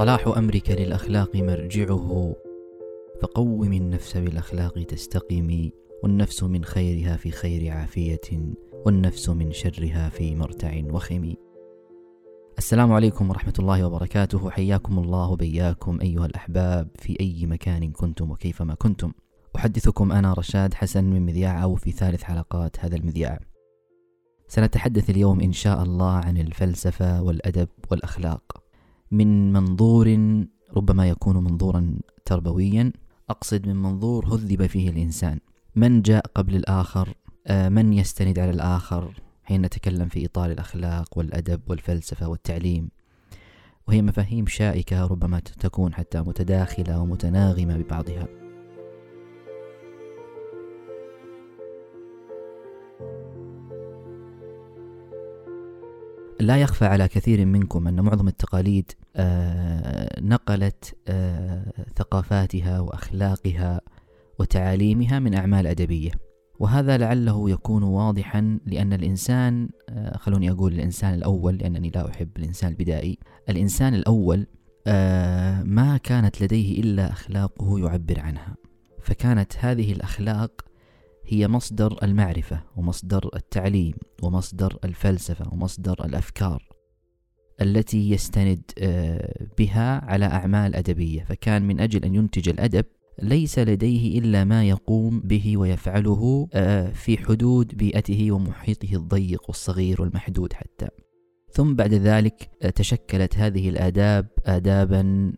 صلاح أمرك للأخلاق مرجعه فقوم النفس بالأخلاق تستقمي والنفس من خيرها في خير عافية والنفس من شرها في مرتع وخم السلام عليكم ورحمة الله وبركاته. حياكم الله بياكم أيها الأحباب في أي مكان كنتم وكيفما كنتم. أحدثكم أنا رشاد حسن من مذياع أو في ثالث حلقات هذا المذياع. سنتحدث اليوم إن شاء الله عن الفلسفة والأدب والأخلاق. من منظور ربما يكون منظورا تربويا. أقصد من منظور هذب فيه الإنسان. من جاء قبل الآخر آه، من يستند على الآخر حين نتكلم في إطار الأخلاق والأدب والفلسفة والتعليم. وهي مفاهيم شائكة ربما تكون حتى متداخلة ومتناغمة ببعضها. لا يخفى على كثير منكم أن معظم التقاليد آه، نقلت آه، ثقافاتها وأخلاقها وتعاليمها من أعمال أدبية. وهذا لعله يكون واضحا لأن الإنسان آه، خلوني أقول الإنسان الأول لأنني لا أحب الإنسان البدائي الإنسان الأول ما كانت لديه إلا أخلاقه يعبر عنها. فكانت هذه الأخلاق هي مصدر المعرفة ومصدر التعليم ومصدر الفلسفة ومصدر الأفكار التي يستند آه، بها على أعمال أدبية. فكان من أجل أن ينتج الأدب ليس لديه إلا ما يقوم به ويفعله آه، في حدود بيئته ومحيطه الضيق والصغير والمحدود حتى. ثم بعد ذلك آه، تشكلت هذه الآداب آدابا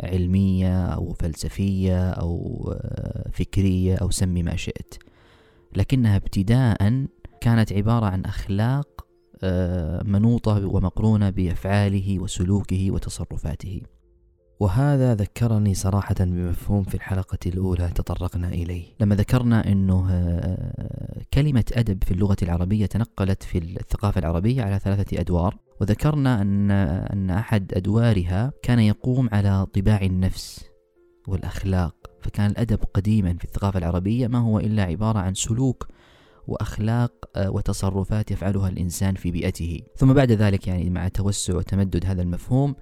علمية أو فلسفية أو فكرية أو سمي ما شئت. لكنها ابتداء كانت عبارة عن أخلاق آه، منوطة ومقرونة بأفعاله وسلوكه وتصرفاته. وهذا ذكرني صراحة بمفهوم في الحلقة الأولى تطرقنا إليه. لما ذكرنا أنه آه، كلمة أدب في اللغة العربية تنقلت في الثقافة العربية على ثلاثة أدوار وذكرنا أن, أن أحد أدوارها كان يقوم على طباع النفس والأخلاق. فكان الأدب قديما في الثقافة العربية ما هو إلا عبارة عن سلوك وأخلاق آه، وتصرفات يفعلها الإنسان في بيئته. ثم بعد ذلك يعني مع توسع وتمدد هذا المفهوم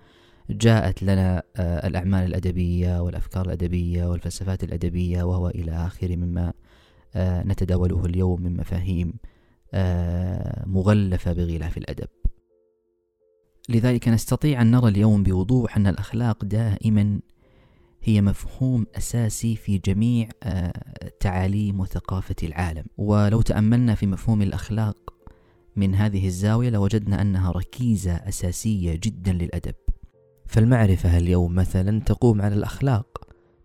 جاءت لنا آه، الأعمال الأدبية والأفكار الأدبية والفلسفات الأدبية وهو إلى آخر مما آه، نتداوله اليوم من مفاهيم مغلفة بغلاف الأدب. لذلك نستطيع أن نرى اليوم بوضوح أن الأخلاق دائما هي مفهوم أساسي في جميع آه، تعاليم وثقافة العالم. ولو تأملنا في مفهوم الأخلاق من هذه الزاوية لوجدنا أنها ركيزة أساسية جدا للأدب. فالمعرفة اليوم مثلا تقوم على الأخلاق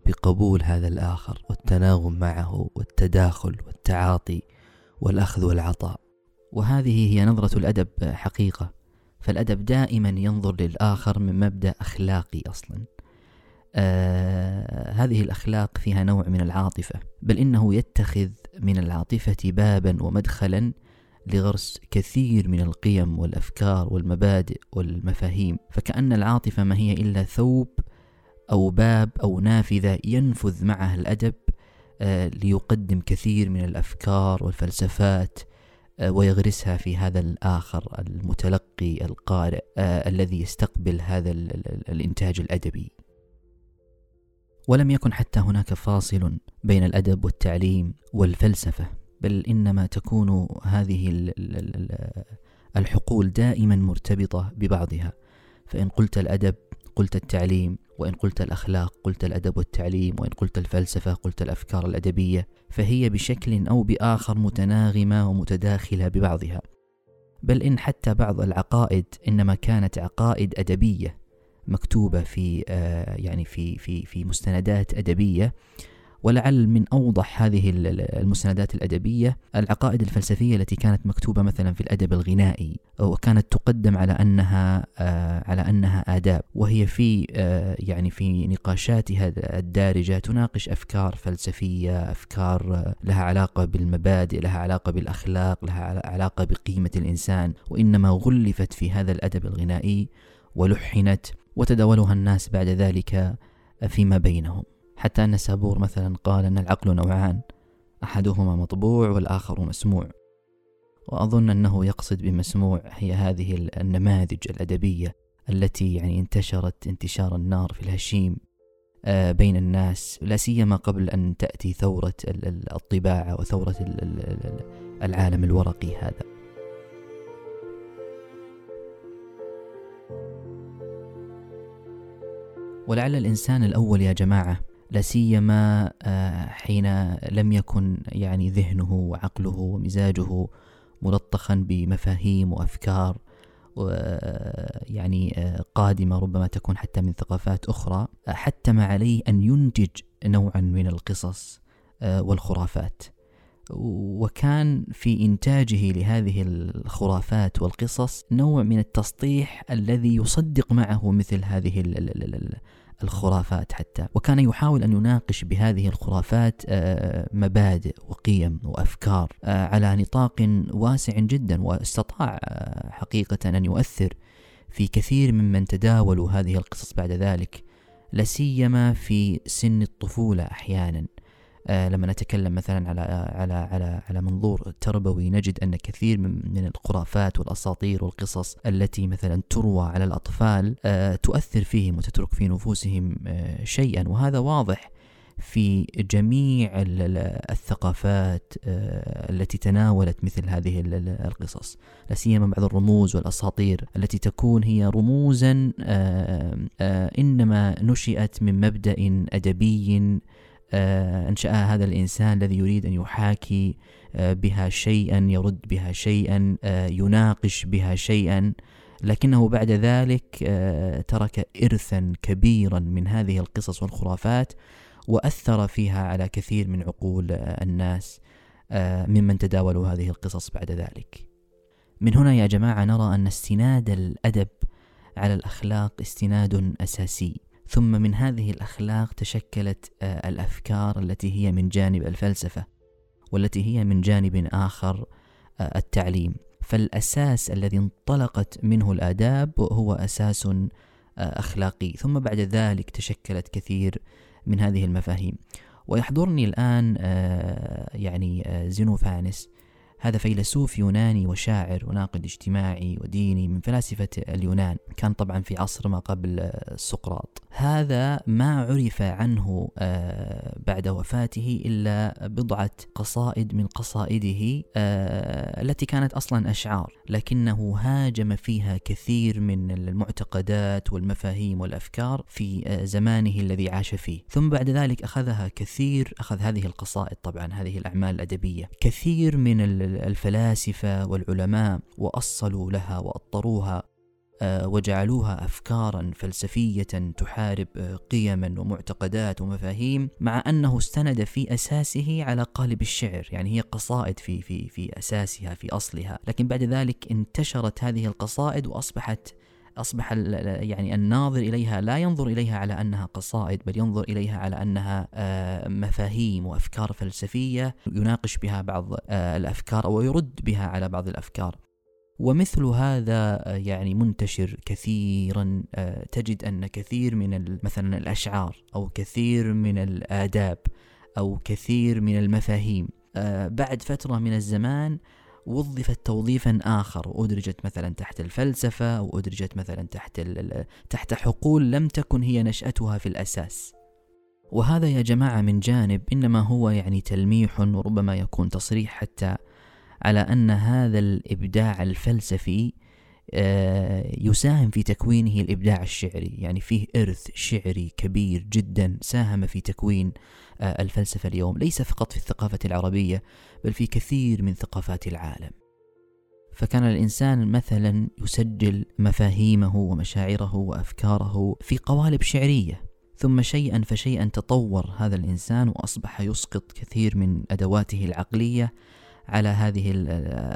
بقبول هذا الآخر والتناغم معه والتداخل والتعاطي والأخذ والعطاء. وهذه هي نظرة الأدب حقيقة. فالأدب دائما ينظر للآخر من مبدأ أخلاقي أصلا. آه هذه الأخلاق فيها نوع من العاطفة بل إنه يتخذ من العاطفة بابا ومدخلا لغرس كثير من القيم والأفكار والمبادئ والمفاهيم فكأن العاطفة ما هي إلا ثوب أو باب أو نافذة ينفذ معها الأدب آه ليقدم كثير من الأفكار والفلسفات آه ويغرسها في هذا الآخر المتلقي القارئ آه الذي يستقبل هذا الإنتاج الأدبي. ولم يكن حتى هناك فاصل بين الأدب والتعليم والفلسفة. بل إنما تكون هذه الحقول دائما مرتبطة ببعضها. فإن قلت الأدب قلت التعليم وإن قلت الأخلاق قلت الأدب والتعليم وإن قلت الفلسفة قلت الأفكار الأدبية فهي بشكل أو بآخر متناغمة ومتداخلة ببعضها. بل إن حتى بعض العقائد إنما كانت عقائد أدبية مكتوبة في آه، يعني في في في مستندات أدبية ولعل من أوضح هذه المستندات الأدبية العقائد الفلسفية التي كانت مكتوبة مثلا في الأدب الغنائي وكانت تقدم على أنها آه، على أنها آداب وهي في آه، يعني في نقاشاتها الدارجة تناقش أفكار فلسفية أفكار لها علاقة بالمبادئ لها علاقة بالأخلاق لها علاقة بقيمة الإنسان وإنما غلفت في هذا الأدب الغنائي ولحنت وتداولها الناس بعد ذلك فيما بينهم. حتى أن سابور مثلا قال أن العقل نوعان أحدهما مطبوع والآخر مسموع. وأظن أنه يقصد بمسموع هي هذه النماذج الأدبية التي يعني انتشرت انتشار النار في الهشيم آه، بين الناس لا سيما قبل أن تأتي ثورة الطباعة وثورة العالم الورقي هذا. ولعل الإنسان الأول يا جماعة لا سيما آه، حين لم يكن يعني ذهنه وعقله ومزاجه ملطخا بمفاهيم وأفكار يعني آه، قادمة ربما تكون حتى من ثقافات أخرى حتم عليه أن ينتج نوعا من القصص آه، والخرافات. وكان في إنتاجه لهذه الخرافات والقصص نوع من التسطيح الذي يصدق معه مثل هذه الخرافات حتى. وكان يحاول أن يناقش بهذه الخرافات آه، مبادئ وقيم وأفكار آه، على نطاق واسع جدا واستطاع آه، حقيقة أن يؤثر في كثير ممن تداولوا هذه القصص بعد ذلك لسيما في سن الطفولة أحيانا. لما نتكلم مثلا على على على على منظور تربوي نجد أن كثير من الخرافات والأساطير والقصص التي مثلا تروى على الأطفال آه، تؤثر فيهم وتترك في نفوسهم آه، شيئا. وهذا واضح في جميع الثقافات التي تناولت مثل هذه القصص. لا سيما بعض الرموز والأساطير التي تكون هي رموزا إنما نشئت من مبدأ أدبي آه، أنشأها هذا الإنسان الذي يريد أن يحاكي آه، بها شيئا يرد بها شيئا آه، يناقش بها شيئا. لكنه بعد ذلك ترك إرثا كبيرا من هذه القصص والخرافات وأثر فيها على كثير من عقول الناس ممن تداولوا هذه القصص بعد ذلك. من هنا يا جماعة نرى أن استناد الأدب على الأخلاق استناد أساسي. ثم من هذه الأخلاق تشكلت آه، الأفكار التي هي من جانب الفلسفة والتي هي من جانب آخر آه، التعليم. فالأساس الذي انطلقت منه الآداب هو أساس آه، أخلاقي. ثم بعد ذلك تشكلت كثير من هذه المفاهيم. ويحضرني الآن يعني زينوفانس هذا فيلسوف يوناني وشاعر وناقد اجتماعي وديني من فلاسفة اليونان. كان طبعا في عصر ما قبل سقراط. هذا ما عرف عنه آه، بعد وفاته إلا بضعة قصائد من قصائده آه، التي كانت أصلا أشعار. لكنه هاجم فيها كثير من المعتقدات والمفاهيم والأفكار في آه، زمانه الذي عاش فيه. ثم بعد ذلك أخذها كثير أخذ هذه القصائد طبعا هذه الأعمال الأدبية. كثير من الفلاسفة والعلماء وأصلوا لها وأطروها. وجعلوها افكارا فلسفية تحارب آه، قيما ومعتقدات ومفاهيم مع أنه استند في أساسه على قالب الشعر يعني هي قصائد في في في أساسها في أصلها. لكن بعد ذلك انتشرت هذه القصائد وأصبحت أصبح يعني الناظر إليها لا ينظر إليها على أنها قصائد بل ينظر إليها على أنها آه، مفاهيم وأفكار فلسفية يناقش بها بعض الأفكار أو يرد بها على بعض الأفكار. ومثل هذا آه، يعني منتشر كثيرا آه، تجد أن كثير من مثلا الأشعار أو كثير من الآداب أو كثير من المفاهيم آه، بعد فترة من الزمان وظفت توظيفا آخر وأدرجت مثلا تحت الفلسفة وأدرجت مثلا تحت تحت حقول لم تكن هي نشأتها في الأساس. وهذا يا جماعة من جانب إنما هو يعني تلميح وربما يكون تصريح حتى على أن هذا الإبداع الفلسفي آه، يساهم في تكوينه الإبداع الشعري. يعني فيه إرث شعري كبير جدا ساهم في تكوين آه، الفلسفة اليوم. ليس فقط في الثقافة العربية بل في كثير من ثقافات العالم. فكان الإنسان مثلا يسجل مفاهيمه ومشاعره وأفكاره في قوالب شعرية ثم شيئا فشيئا تطور هذا الإنسان وأصبح يسقط كثير من أدواته العقلية على هذه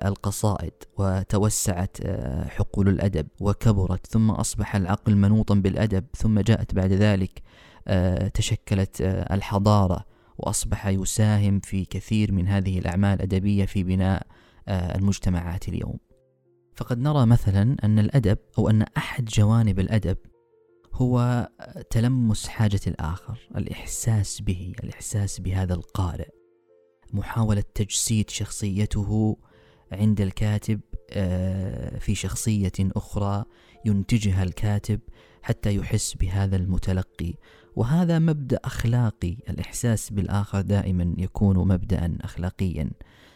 القصائد وتوسعت آه، حقول الأدب وكبرت ثم أصبح العقل منوطا بالأدب ثم جاءت بعد ذلك آه، تشكلت آه، الحضارة وأصبح يساهم في كثير من هذه الأعمال الأدبية في بناء المجتمعات اليوم. فقد نرى مثلا أن الأدب أو أن أحد جوانب الأدب هو تلمس حاجة الآخر الإحساس به الإحساس بهذا القارئ. محاولة تجسيد شخصيته عند الكاتب آه، في شخصية أخرى ينتجها الكاتب حتى يحس بهذا المتلقي. وهذا مبدأ أخلاقي الإحساس بالآخر دائما يكون مبدأ أخلاقيا.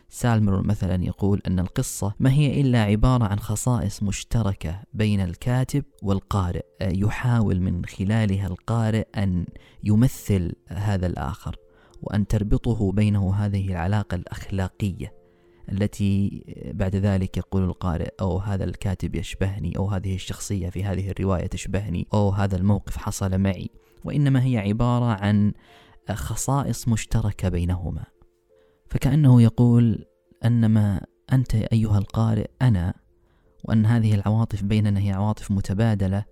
سالمر مثلا يقول أن القصة ما هي إلا عبارة عن خصائص مشتركة بين الكاتب والقارئ يحاول من خلالها القارئ أن يمثل هذا الآخر. وأن تربطه بينه هذه العلاقة الأخلاقية التي بعد ذلك يقول القارئ أو هذا الكاتب يشبهني أو هذه الشخصية في هذه الرواية تشبهني أو هذا الموقف حصل معي. وإنما هي عبارة عن خصائص مشتركة بينهما. فكأنه يقول أنما أنت أيها القارئ أنا وأن هذه العواطف بيننا هي عواطف متبادلة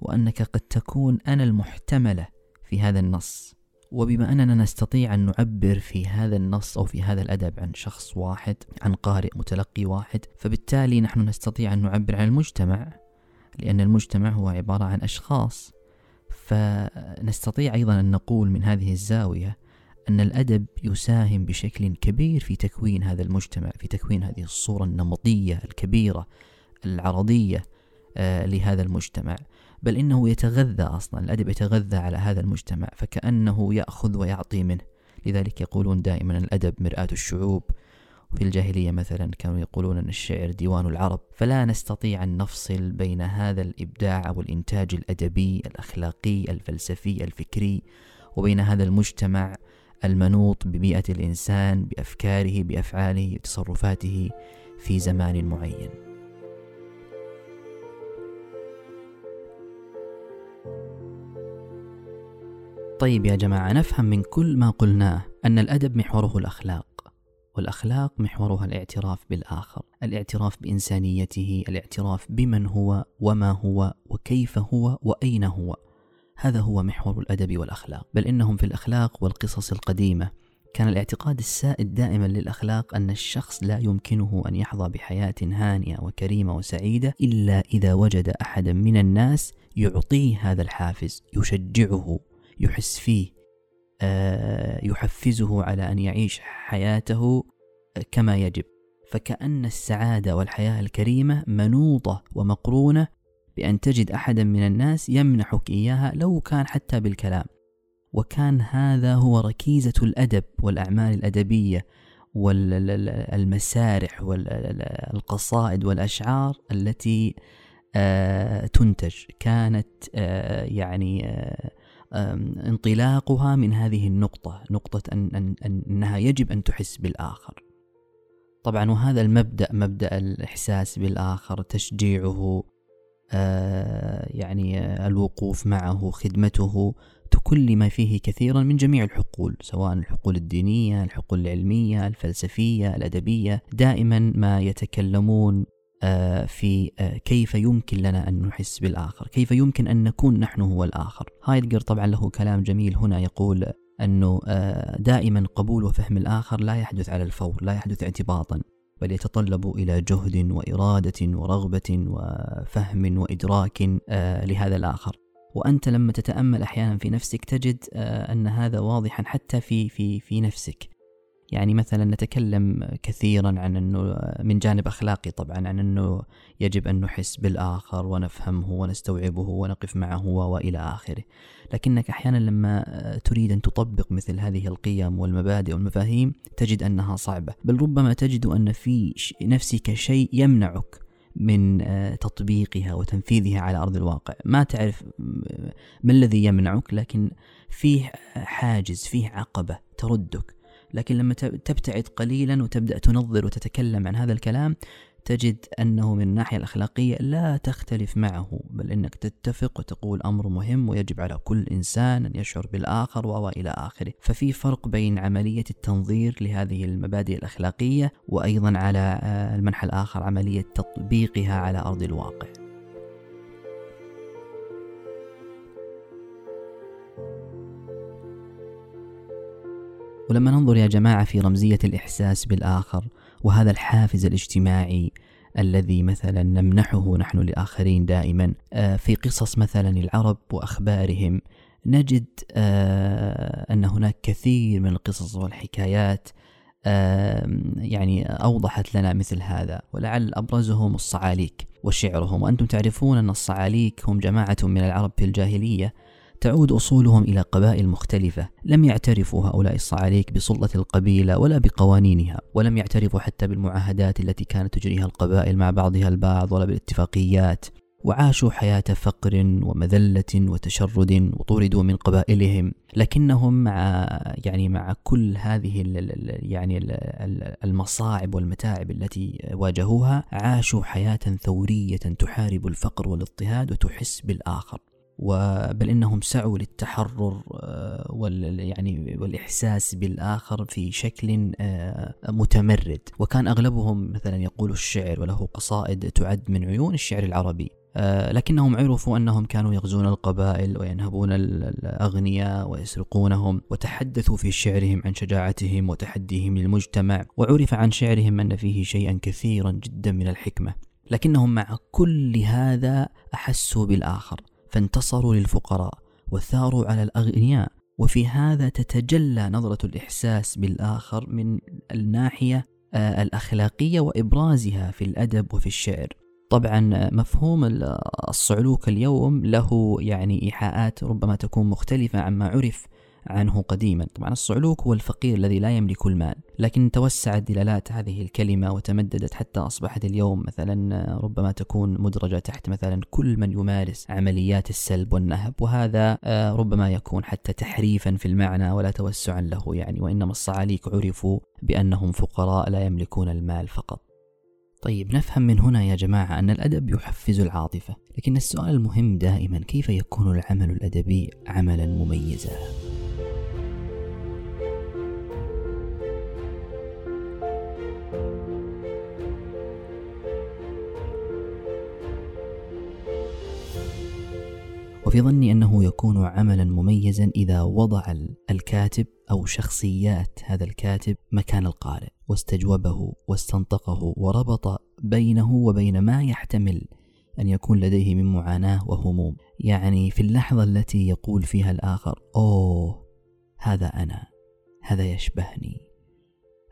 وأنك قد تكون أنا المحتملة في هذا النص. وبما أننا نستطيع أن نعبر في هذا النص أو في هذا الأدب عن شخص واحد عن قارئ متلقي واحد فبالتالي نحن نستطيع أن نعبر عن المجتمع لأن المجتمع هو عبارة عن أشخاص. فنستطيع أيضا أن نقول من هذه الزاوية أن الأدب يساهم بشكل كبير في تكوين هذا المجتمع في تكوين هذه الصورة النمطية الكبيرة العرضية آه، لهذا المجتمع. بل إنه يتغذى أصلا الأدب يتغذى على هذا المجتمع فكأنه يأخذ ويعطي منه. لذلك يقولون دائما الأدب مرآة الشعوب. في الجاهلية مثلا كانوا يقولون أن الشعر ديوان العرب. فلا نستطيع أن نفصل بين هذا الإبداع أو الإنتاج الأدبي الأخلاقي الفلسفي الفكري وبين هذا المجتمع المنوط ببيئة الإنسان بأفكاره بأفعاله بتصرفاته في زمان معين. طيب يا جماعة نفهم من كل ما قلناه أن الأدب محوره الأخلاق والأخلاق محورها الاعتراف بالآخر الاعتراف بإنسانيته الاعتراف بمن هو وما هو وكيف هو وأين هو. هذا هو محور الأدب والأخلاق. بل إنهم في الأخلاق والقصص القديمة. كان الاعتقاد السائد دائما للأخلاق أن الشخص لا يمكنه أن يحظى بحياة هانئة وكريمة وسعيدة إلا إذا وجد أحدا من الناس يعطيه هذا الحافز يشجعه. يحس فيه آه، يحفزه على أن يعيش حياته كما يجب. فكأن السعادة والحياة الكريمة منوطة ومقرونة بأن تجد أحدا من الناس يمنحك إياها لو كان حتى بالكلام. وكان هذا هو ركيزة الأدب والأعمال الأدبية والمسارح والقصائد والأشعار التي آه، تنتج. كانت آه، يعني انطلاقها من هذه النقطة نقطة أن, أن, أن أنها يجب أن تحس بالآخر. طبعا وهذا المبدأ مبدأ الإحساس بالآخر تشجيعه آه، يعني الوقوف معه خدمته تكلم فيه كثيرا من جميع الحقول سواء الحقول الدينية الحقول العلمية الفلسفية الأدبية. دائما ما يتكلمون في آه، كيف يمكن لنا أن نحس بالآخر؟ كيف يمكن أن نكون نحن هو الآخر؟ هايدجر طبعا له كلام جميل هنا يقول أنه آه، دائما قبول وفهم الآخر لا يحدث على الفور لا يحدث اعتباطا بل يتطلب إلى جهد وإرادة ورغبة وفهم وإدراك لهذا الآخر. وأنت لما تتأمل أحيانا في نفسك تجد أن هذا واضحا حتى في في في نفسك. يعني مثلا نتكلم كثيرا عن إنه من جانب أخلاقي طبعا عن إنه يجب أن نحس بالآخر ونفهمه ونستوعبه ونقف معه وإلى آخره. لكنك أحيانا لما تريد أن تطبق مثل هذه القيم والمبادئ والمفاهيم تجد أنها صعبة. بل ربما تجد أن في نفسك شيء يمنعك من تطبيقها وتنفيذها على أرض الواقع. ما تعرف ما الذي يمنعك لكن فيه حاجز فيه عقبة تردك. لكن لما تبتعد قليلا وتبدأ تنظر وتتكلم عن هذا الكلام تجد أنه من الناحية الأخلاقية لا تختلف معه بل أنك تتفق وتقول أمر مهم ويجب على كل إنسان أن يشعر بالآخر وإلى آخره. ففي فرق بين عملية التنظير لهذه المبادئ الأخلاقية وأيضا على آه، المنحى الآخر عملية تطبيقها على أرض الواقع. ولما ننظر يا جماعة في رمزية الإحساس بالآخر وهذا الحافز الاجتماعي الذي مثلا نمنحه نحن للآخرين دائما آه، في قصص مثلا العرب وأخبارهم نجد آه، أن هناك كثير من القصص والحكايات يعني أوضحت لنا مثل هذا ولعل أبرزهم الصعاليك وشعرهم. وأنتم تعرفون أن الصعاليك هم جماعة من العرب في الجاهلية. تعود أصولهم إلى قبائل مختلفة. لم يعترفوا هؤلاء الصعاليك بسلطة القبيلة ولا بقوانينها ولم يعترفوا حتى بالمعاهدات التي كانت تجريها القبائل مع بعضها البعض ولا بالاتفاقيات. وعاشوا حياة فقر ومذلة وتشرد وطردوا من قبائلهم. لكنهم مع يعني مع كل هذه يعني المصاعب والمتاعب التي واجهوها عاشوا حياة ثورية تحارب الفقر والاضطهاد وتحس بالآخر. بل إنهم سعوا للتحرر آه، يعني والإحساس بالآخر في شكل آه، متمرد. وكان أغلبهم مثلا يقول الشعر وله قصائد تعد من عيون الشعر العربي. آه، لكنهم عرفوا أنهم كانوا يغزون القبائل وينهبون الأغنياء ويسرقونهم وتحدثوا في شعرهم عن شجاعتهم وتحديهم للمجتمع وعرف عن شعرهم أن فيه شيئا كثيرا جدا من الحكمة. لكنهم مع كل هذا أحسوا بالآخر. فانتصروا للفقراء وثاروا على الأغنياء. وفي هذا تتجلى نظرة الإحساس بالآخر من الناحية آه، الأخلاقية وإبرازها في الأدب وفي الشعر. طبعا مفهوم الصعلوك اليوم له يعني إيحاءات ربما تكون مختلفة عما عرف عنه قديما طبعا الصعلوك هو الفقير الذي لا يملك المال لكن توسعت دلالات هذه الكلمة وتمددت حتى أصبحت اليوم مثلا ربما تكون مدرجة تحت مثلا كل من يمارس عمليات السلب والنهب وهذا آه، ربما يكون حتى تحريفا في المعنى ولا توسعا له يعني وإنما الصعاليك عرفوا بأنهم فقراء لا يملكون المال فقط طيب نفهم من هنا يا جماعة أن الأدب يحفز العاطفة لكن السؤال المهم دائما كيف يكون العمل الأدبي عملا مميزا؟ وفي ظني أنه يكون عملا مميزا إذا وضع الكاتب أو شخصيات هذا الكاتب مكان القارئ واستجوبه واستنطقه وربط بينه وبين ما يحتمل أن يكون لديه من معاناة وهموم. يعني في اللحظة التي يقول فيها الآخر أوه هذا أنا هذا يشبهني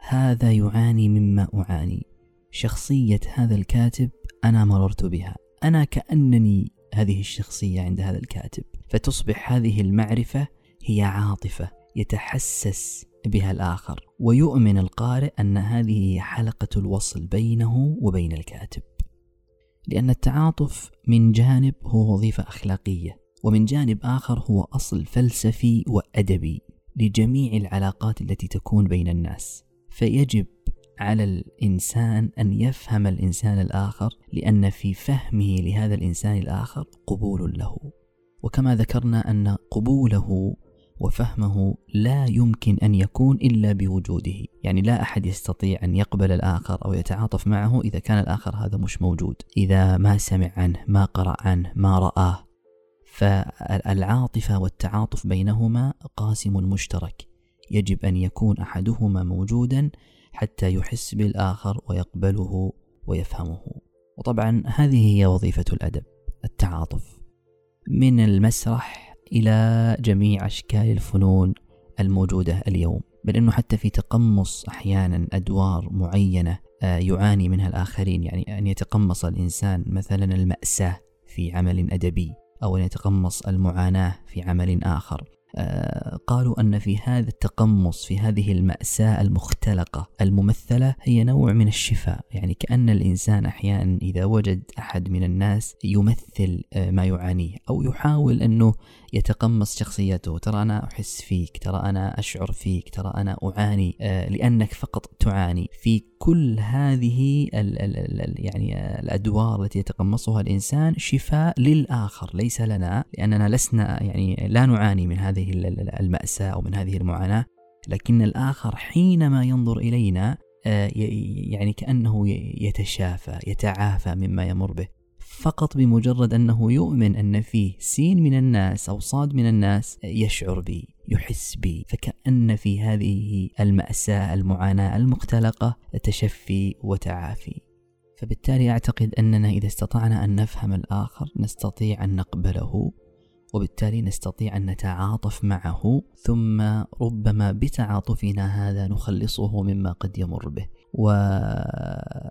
هذا يعاني مما أعاني شخصية هذا الكاتب أنا مررت بها أنا كأنني هذه الشخصية عند هذا الكاتب. فتصبح هذه المعرفة هي عاطفة يتحسس بها الآخر ويؤمن القارئ أن هذه هي حلقة الوصل بينه وبين الكاتب. لأن التعاطف من جانب هو وظيفة أخلاقية ومن جانب آخر هو أصل فلسفي وأدبي لجميع العلاقات التي تكون بين الناس. فيجب على الإنسان أن يفهم الإنسان الآخر لأن في فهمه لهذا الإنسان الآخر قبول له. وكما ذكرنا أن قبوله وفهمه لا يمكن أن يكون إلا بوجوده. يعني لا أحد يستطيع أن يقبل الآخر أو يتعاطف معه إذا كان الآخر هذا مش موجود. إذا ما سمع عنه ما قرأ عنه ما رآه. فالعاطفة والتعاطف بينهما قاسم مشترك. يجب أن يكون أحدهما موجودا حتى يحس بالآخر ويقبله ويفهمه. وطبعا هذه هي وظيفة الأدب التعاطف. من المسرح إلى جميع أشكال الفنون الموجودة اليوم بل أنه حتى في تقمص أحيانا أدوار معينة آه، يعاني منها الآخرين. يعني أن يتقمص الإنسان مثلا المأساة في عمل أدبي أو أن يتقمص المعاناة في عمل آخر. قالوا أن في هذا التقمص في هذه المأساة المختلقة الممثلة هي نوع من الشفاء. يعني كأن الإنسان أحيانا إذا وجد أحد من الناس يمثل آه، ما يعانيه أو يحاول أنه يتقمص شخصيته. ترى أنا أحس فيك ترى أنا أشعر فيك ترى أنا أعاني آه، لأنك فقط تعاني. في كل هذه ال ال ال يعني الأدوار التي يتقمصها الإنسان شفاء للآخر ليس لنا لأننا لسنا يعني لا نعاني من هذه المأساة أو من هذه المعاناة لكن الآخر حينما ينظر إلينا آه، يعني كأنه يتشافى يتعافى مما يمر به. فقط بمجرد أنه يؤمن أن فيه سين من الناس أو صاد من الناس يشعر بي يحس بي. فكأن في هذه المأساة المعاناة المختلقة تشفي وتعافي. فبالتالي أعتقد أننا إذا استطعنا أن نفهم الآخر نستطيع أن نقبله. وبالتالي نستطيع أن نتعاطف معه ثم ربما بتعاطفنا هذا نخلصه مما قد يمر به. ودائما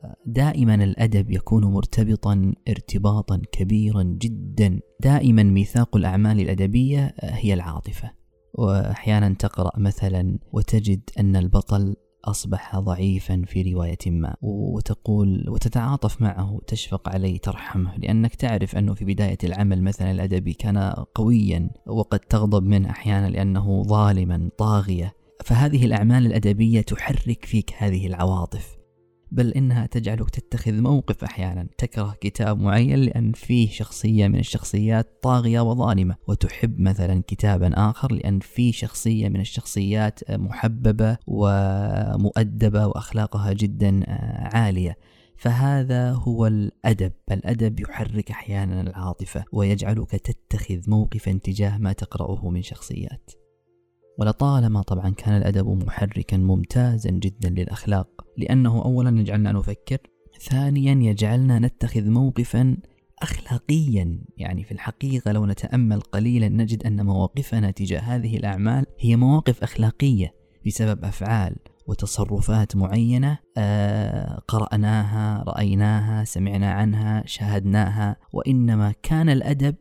الأدب يكون مرتبطا ارتباطا كبيرا جدا. دائما ميثاق الأعمال الأدبية هي العاطفة. وأحيانا تقرأ مثلا وتجد أن البطل أصبح ضعيفا في رواية ما وتقول وتتعاطف معه تشفق عليه ترحمه لأنك تعرف أنه في بداية العمل مثلا الأدبي كان قويا وقد تغضب منه أحيانا لأنه ظالما طاغية. فهذه الأعمال الأدبية تحرك فيك هذه العواطف. بل إنها تجعلك تتخذ موقف أحيانا تكره كتاب معين لأن فيه شخصية من الشخصيات طاغية وظالمة وتحب مثلا كتابا آخر لأن فيه شخصية من الشخصيات محببة ومؤدبة وأخلاقها جدا عالية. فهذا هو الأدب. الأدب يحرك أحيانا العاطفة ويجعلك تتخذ موقفا تجاه ما تقرأه من شخصيات. ولطالما طبعا كان الأدب محركا ممتازا جدا للأخلاق لأنه أولا يجعلنا نفكر ثانيا يجعلنا نتخذ موقفا أخلاقيا. يعني في الحقيقة لو نتأمل قليلا نجد أن مواقفنا تجاه هذه الأعمال هي مواقف أخلاقية بسبب أفعال وتصرفات معينة آه قرأناها رأيناها سمعنا عنها شاهدناها. وإنما كان الأدب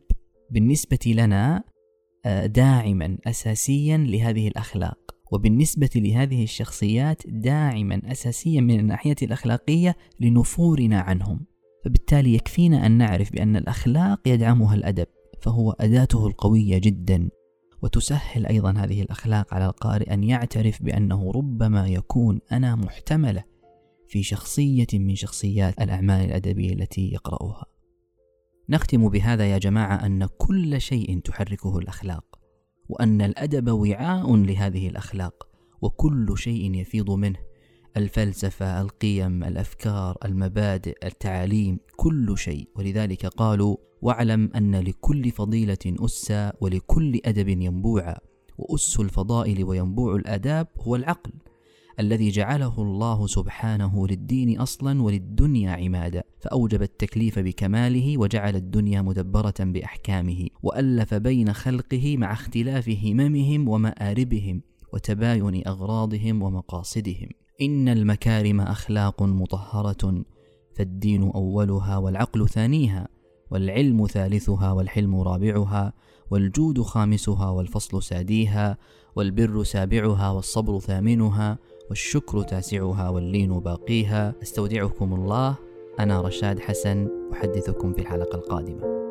بالنسبة لنا آه داعما أساسيا لهذه الأخلاق. وبالنسبة لهذه الشخصيات داعما أساسيا من الناحية الأخلاقية لنفورنا عنهم. فبالتالي يكفينا أن نعرف بأن الأخلاق يدعمها الأدب فهو أداته القوية جدا. وتسهل أيضا هذه الأخلاق على القارئ أن يعترف بأنه ربما يكون أنا محتملة في شخصية من شخصيات الأعمال الأدبية التي يقرأها. نختم بهذا يا جماعة أن كل شيء تحركه الأخلاق. وأن الأدب وعاء لهذه الأخلاق وكل شيء يفيض منه. الفلسفة القيم الأفكار المبادئ التعاليم كل شيء. ولذلك قالوا واعلم أن لكل فضيلة أسا ولكل أدب ينبوعا. وأس الفضائل وينبوع الآداب هو العقل. الذي جعله الله سبحانه للدين أصلا وللدنيا عمادا فأوجب التكليف بكماله وجعل الدنيا مدبرة بأحكامه وألف بين خلقه مع اختلاف هممهم ومآربهم وتباين أغراضهم ومقاصدهم. إن المكارم أخلاق مطهرة فالدين أولها والعقل ثانيها والعلم ثالثها والحلم رابعها والجود خامسها والفصل ساديها والبر سابعها والصبر ثامنها والشكر تاسعها واللين باقيها. أستودعكم الله. أنا رشاد حسن أحدثكم في الحلقة القادمة.